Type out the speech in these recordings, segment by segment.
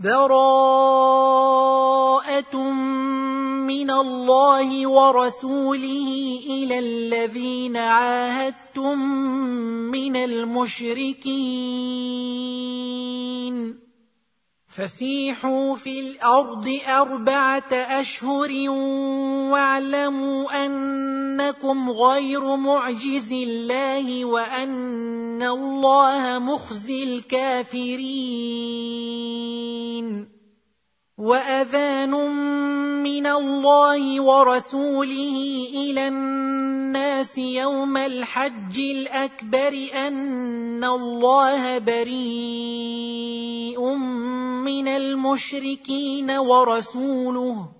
براءه من الله ورسوله إلى الذين عاهدتم من المشركين فسيحوا في الأرض اربعه اشهر واعلموا انكم غير معجز الله وان الله مخزي الكافرين واذان من الله ورسوله إلى الناس يوم الحج الاكبر ان الله بريء من المشركين ورسوله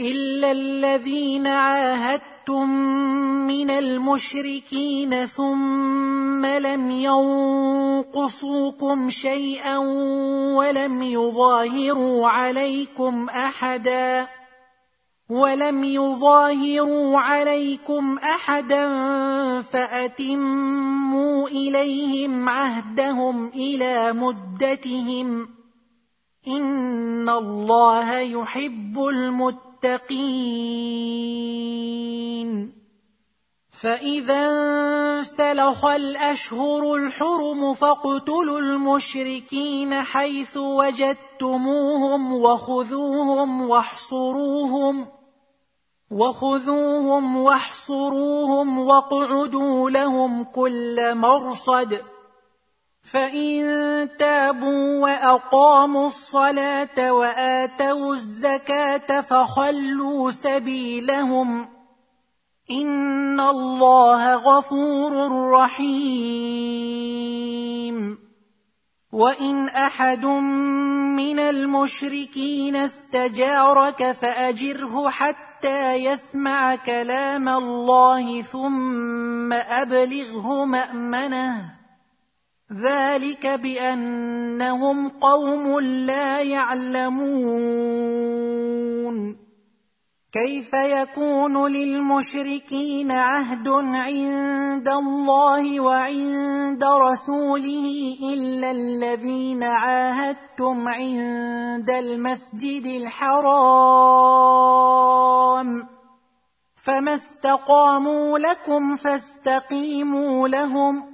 الا الذين عاهدتم من المشركين ثم لم ينقصوكم شيئا ولم يظاهروا عليكم احدا ولم يظاهروا عليكم احدا فاتموا اليهم عهدهم إلى مدتهم ان الله يحب المتقين فاذا انسلخ الأشهر الحرم فاقتلوا المشركين حيث وجدتموهم وخذوهم واحصروهم وخذوهم واحصروهم واقعدوا لهم كل مرصد فان تابوا واقاموا الصلاه واتوا الزكاه فخلوا سبيلهم ان الله غفور رحيم. وان احد من المشركين استجارك فاجره حتى يسمع كلام الله ثم ابلغه مامنه ذلك بأنهم قوم لا يعلمون. كيف يكون للمشركين عهد عند الله وعند رسوله إلا الذين عاهدتم عند المسجد الحرام؟ فما استقاموا لكم فاستقيموا لهم.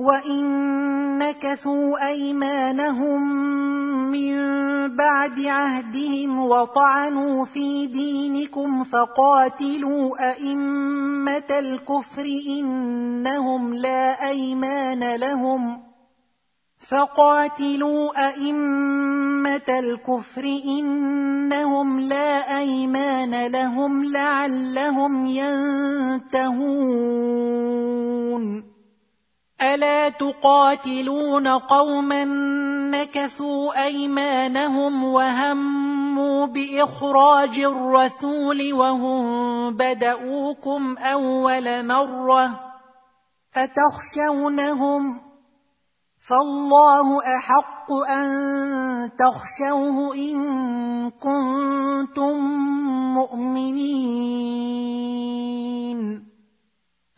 وان نكثوا ايمانهم من بعد عهدهم وطعنوا في دينكم فقاتلوا ائمه الكفر انهم لا ايمان لهم فقاتلوا ائمه الكفر انهم لا ايمان لهم لعلهم ينتهون الا تقاتلون قوما نكثوا ايمانهم وهموا باخراج الرسول وهم بداوكم اول مره اتخشونهم فالله احق ان تخشوه ان كنتم مؤمنين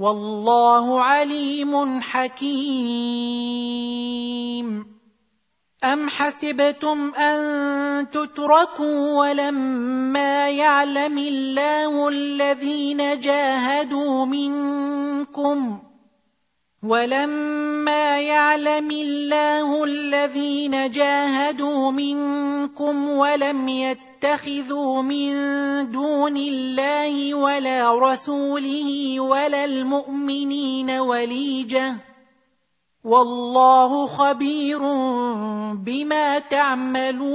والله عليم حكيم. أم حسبتم أن تتركوا ولما يعلم الله الذين جاهدوا منكم ولما يعلم الله الذين جاهدوا منكم ولم يتخذوا من دون الله ولا رسوله ولا المؤمنين وليجة. والله خبير بما تعملون.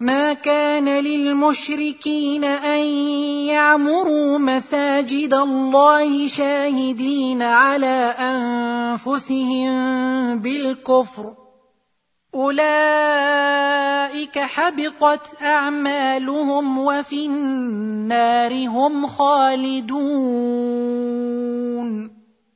ما كان للمشركين أن يعمروا مساجد الله شاهدين على أنفسهم بالكفر. أولئك حبطت أعمالهم وفي النار هم خالدون.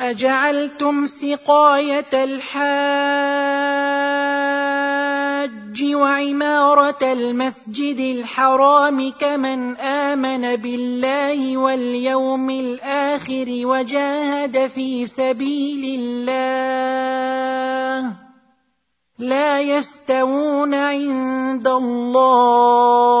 أجعلتم سقاية الحاج وعمارة المسجد الحرام كمن آمن بالله واليوم الآخر وجاهد في سبيل الله لا يستوون عند الله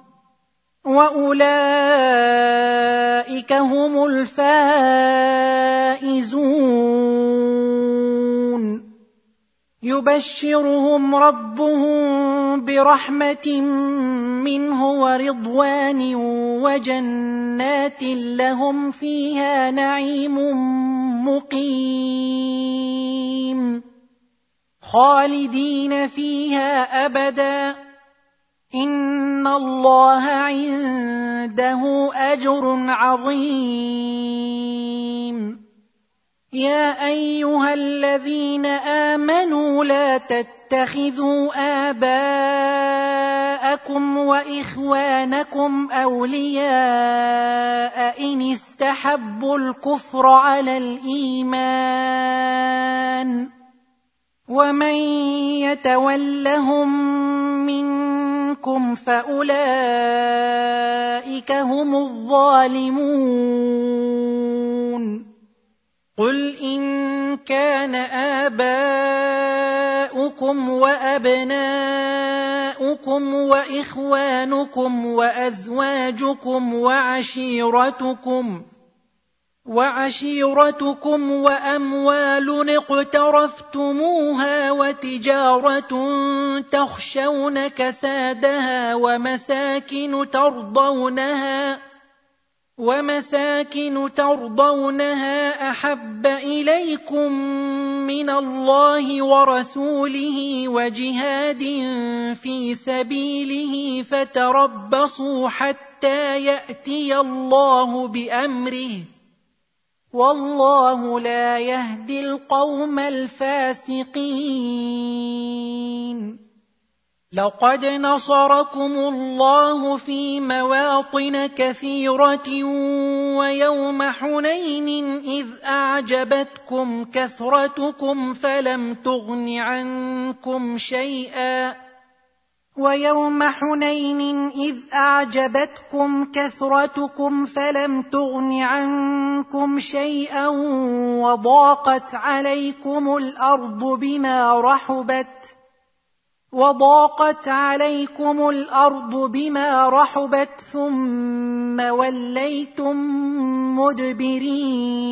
واولئك هم الفائزون يبشرهم ربهم برحمه منه ورضوان وجنات لهم فيها نعيم مقيم خالدين فيها ابدا ان الله عنده اجر عظيم. يا ايها الذين امنوا لا تتخذوا اباءكم واخوانكم اولياء ان استحبوا الكفر على الايمان. ومن يتولهم منكم فاولئك هم الظالمون قل ان كان اباؤكم وابناؤكم واخوانكم وازواجكم وعشيرتكم وعشيرتكم وأموال اقترفتموها وتجارة تخشون كسادها ومساكن ترضونها ومساكن ترضونها أحب إليكم من الله ورسوله وجهاد في سبيله فتربصوا حتى يأتي الله بأمره والله لا يهدي القوم الفاسقين. لقد نصركم الله في مواطن كثيرة ويوم حنين إذ أعجبتكم كثرتكم فلم تغن عنكم شيئا. ويوم حنين إذ أعجبتكم كثرتكم فلم تغن عنكم شيئا وضاقت عليكم الأرض بما رحبت وضاقت عليكم الأرض بما رحبت ثم وليتم مدبرين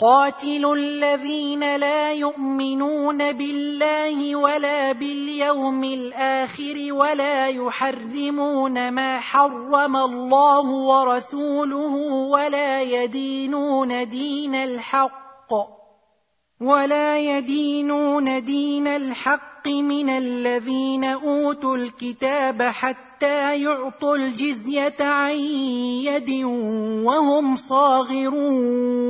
قاتلوا الذين لا يؤمنون بالله ولا باليوم الآخر ولا يحرمون ما حرم الله ورسوله ولا يدينون دين الحق ولا يدينون دين الحق من الذين أوتوا الكتاب حتى يعطوا الجزية عن يد وهم صاغرون.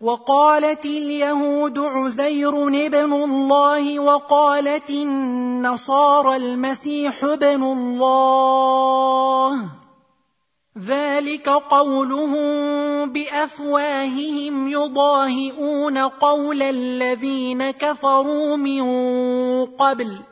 وقالت اليهود عزير ابن الله وقالت النصارى المسيح ابن الله. ذلك قولهم بأفواههم يضاهئون قول الذين كفروا من قبل.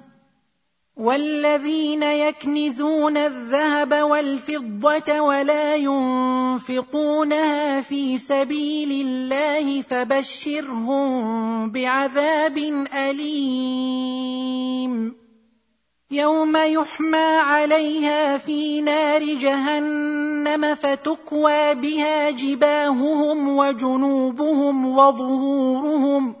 والذين يكنزون الذهب والفضة ولا ينفقونها في سبيل الله فبشرهم بعذاب أليم. يوم يحمى عليها في نار جهنم فتكوى بها جباههم وجنوبهم وظهورهم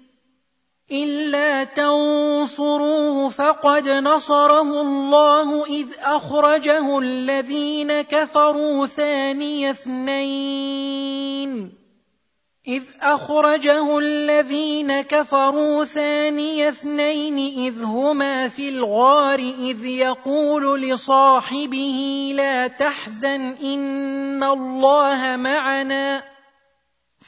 إلا تنصروه فقد نصره الله إذ أخرجه الذين كفروا ثاني اثنين. إذ أخرجه الذين كفروا ثاني اثنين إذ هما في الغار إذ يقول لصاحبه لا تحزن إن الله معنا.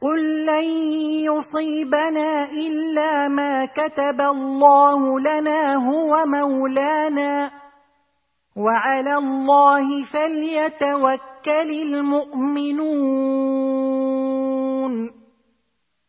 قل لن يصيبنا الا ما كتب الله لنا هو مولانا وعلى الله فليتوكل المؤمنون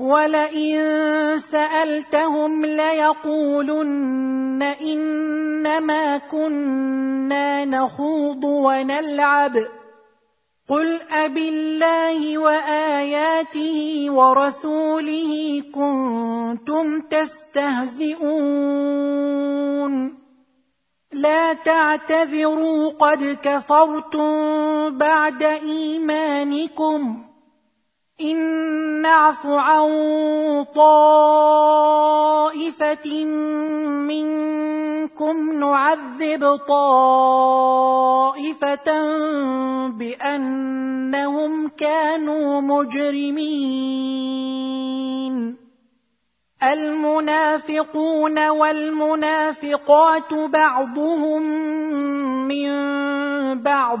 ولئن سألتهم ليقولن إنما كنا نخوض ونلعب. قل أبالله وآياته ورسوله كنتم تستهزئون. لا تعتذروا قد كفرتم بعد إيمانكم. إن نعف عن طائفة منكم نعذب طائفة بأنهم كانوا مجرمين. المنافقون والمنافقات بعضهم من بعض.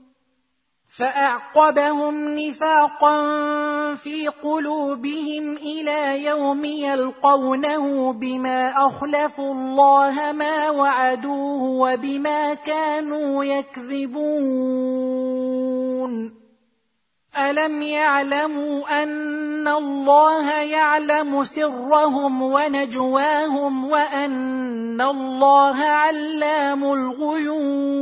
فأعقبهم نفاقا في قلوبهم إلى يوم يلقونه بما أخلفوا الله ما وعدوه وبما كانوا يكذبون. ألم يعلموا أن الله يعلم سرهم ونجواهم وأن الله علام الغيوب؟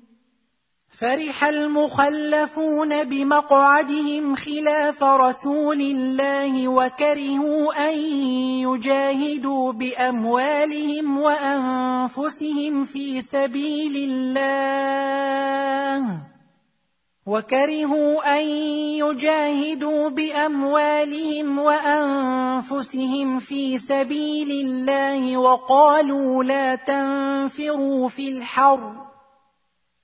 فرح المخلفون بمقعدهم خلاف رسول الله وكرهوا أن يجاهدوا بأموالهم وأنفسهم في سبيل الله وكرهوا أن يجاهدوا بأموالهم وأنفسهم في سبيل الله وقالوا لا تنفروا في الحرب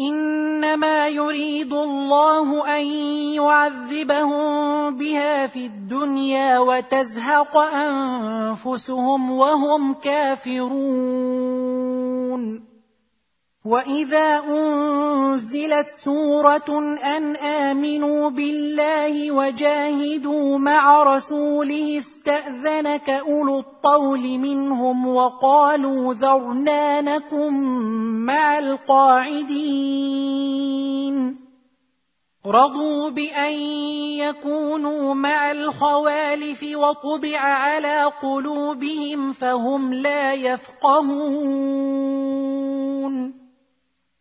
إنما يريد الله أن يعذبهم بها في الدنيا وتزهق أنفسهم وهم كافرون. واذا انزلت سوره ان امنوا بالله وجاهدوا مع رسوله استاذنك اولو الطول منهم وقالوا ذرنا نكن مع القاعدين رضوا بان يكونوا مع الخوالف وطبع على قلوبهم فهم لا يفقهون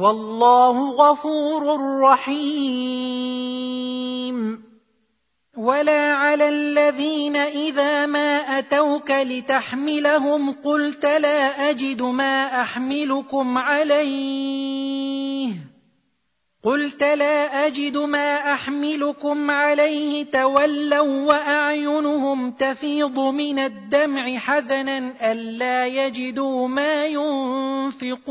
والله غفور رحيم. ولا على الذين إذا ما أتوك لتحملهم قلت لا أجد ما أحملكم عليه. قلت لا أجد ما أحملكم عليه تولوا وأعينهم تفيض من الدمع حزنا ألا يجدوا ما ينفقون.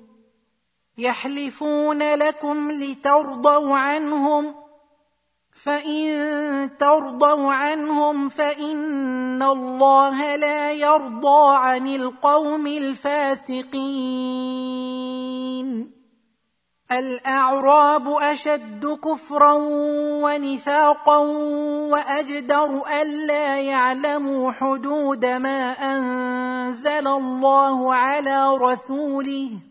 يحلفون لكم لترضوا عنهم. فإن ترضوا عنهم فإن الله لا يرضى عن القوم الفاسقين. الأعراب أشد كفرا ونفاقا وأجدر ألا يعلموا حدود ما أنزل الله على رسوله.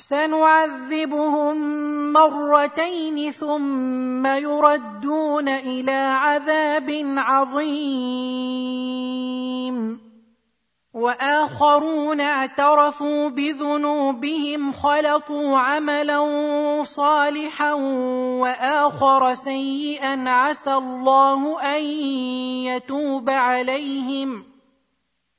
سنعذبهم مرتين ثم يردون إلى عذاب عظيم. وآخرون اعترفوا بذنوبهم خلطوا عملا صالحا وآخر سيئا عسى الله أن يتوب عليهم.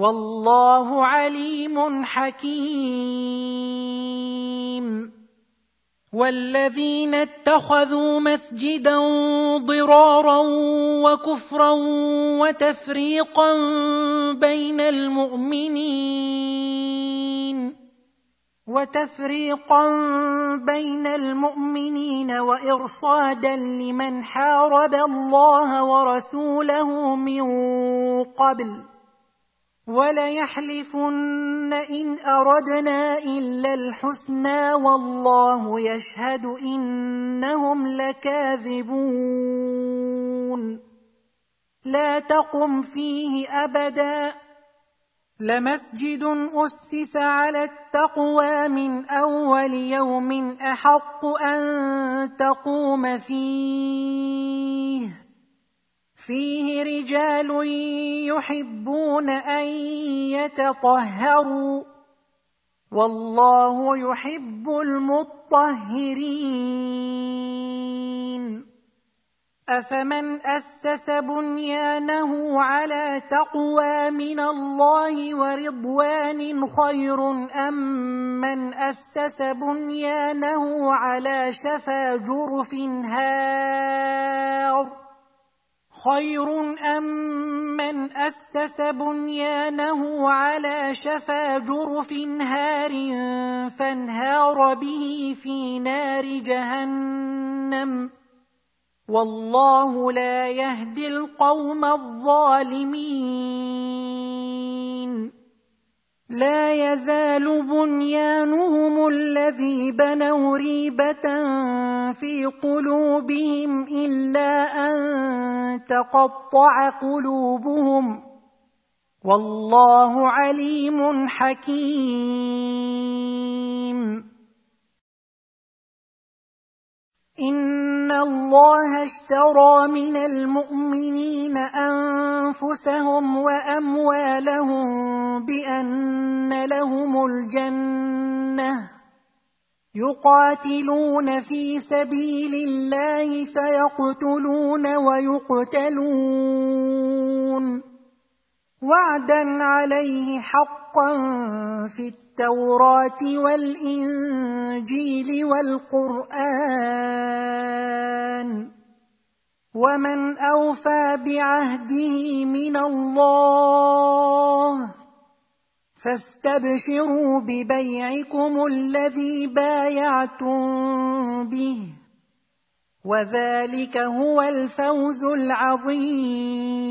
والله عليم حكيم. والذين اتخذوا مسجدا ضرارا وكفرا وتفريقا بين المؤمنين وتفريقا بين المؤمنين وإرصادا لمن حارب الله ورسوله من قبل وليحلفن إن أردنا إلا الحسنى والله يشهد إنهم لكاذبون. لا تقم فيه أبدا. لمسجد أسس على التقوى من أول يوم أحق أن تقوم فيه. فيه رجال يحبون أن يتطهروا والله يحب المطهرين. أفمن أسس بنيانه على تقوى من الله ورضوان خير أم من أسس بنيانه على شفا جرف هار؟ خير ام من اسس بنيانه على شفا جرف هار فانهار به في نار جهنم والله لا يهدي القوم الظالمين لا يزال بنيانهم الذي بنوا ريبة في قلوبهم إلا أن تقطع قلوبهم. والله عليم حكيم. ان الله اشترى من المؤمنين انفسهم واموالهم بان لهم الجنه يقاتلون في سبيل الله فيقتلون ويقتلون وعدا عليه حقا في التوراة والإنجيل والقرآن. ومن أوفى بعهده من الله فاستبشروا ببيعكم الذي بايعتم به. وذلك هو الفوز العظيم.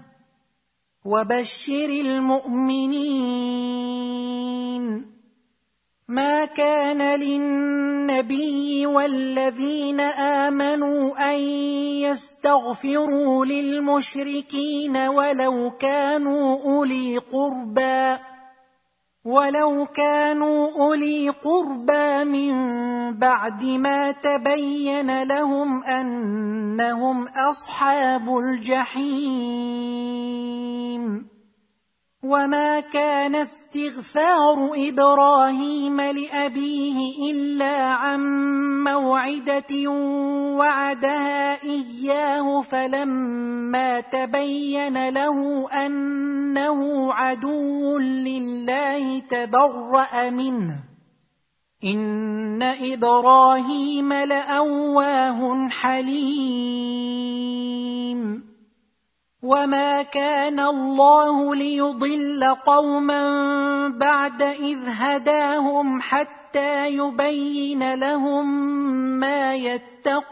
وبشر المؤمنين. ما كان للنبي والذين آمنوا أن يستغفروا للمشركين ولو كانوا أولي قربى. ولو كانوا اولي قربى من بعد ما تبين لهم انهم اصحاب الجحيم وما كان استغفار إبراهيم لابيه الا عن موعده وعدها اياه فلما تبين له انه عدو لله تبرأ منه. إن إبراهيم لأواه حليم. وما كان الله ليضل قوما بعد إذ هداهم حتى يبين لهم ما يتقون.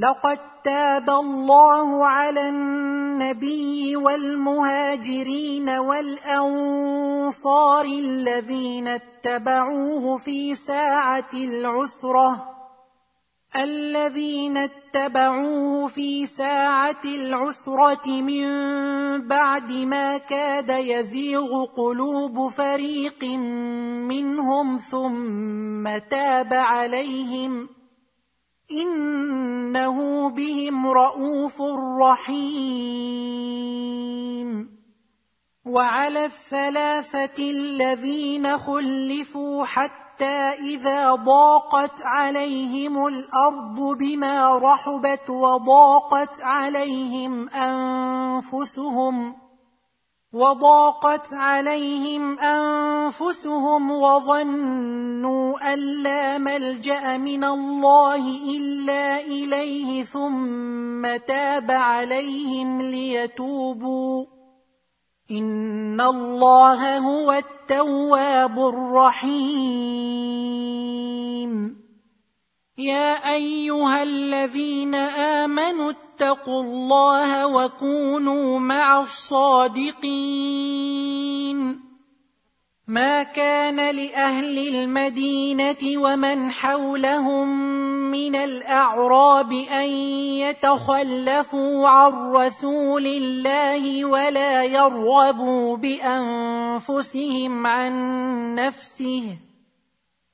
لقد تاب الله على النبي والمهاجرين والأنصار الذين اتبعوه في ساعة العسرة الذين اتبعوه في ساعة العسرة من بعد ما كاد يزيغ قلوب فريق منهم ثم تاب عليهم. إنه بهم رءوف رحيم. وعلى الثلاثة الذين خلفوا حتى إذا ضاقت عليهم الأرض بما رحبت وضاقت عليهم أنفسهم وضاقت عليهم أنفسهم وظنوا أن لا ملجأ من الله إلا إليه ثم تاب عليهم ليتوبوا. إن الله هو التواب الرحيم. يا أيها الذين آمنوا اتقوا الله وكونوا مع الصادقين. ما كان لأهل المدينة ومن حولهم من الأعراب أن يتخلفوا عن رسول الله ولا يرغبوا بأنفسهم عن نفسه.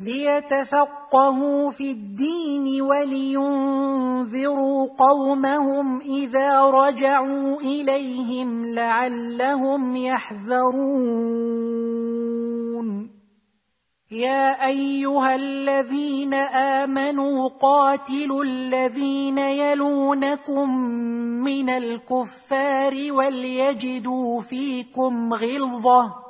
ليتفقهوا في الدين ولينذروا قومهم إذا رجعوا إليهم لعلهم يحذرون. يا أيها الذين آمنوا قاتلوا الذين يلونكم من الكفار وليجدوا فيكم غلظة.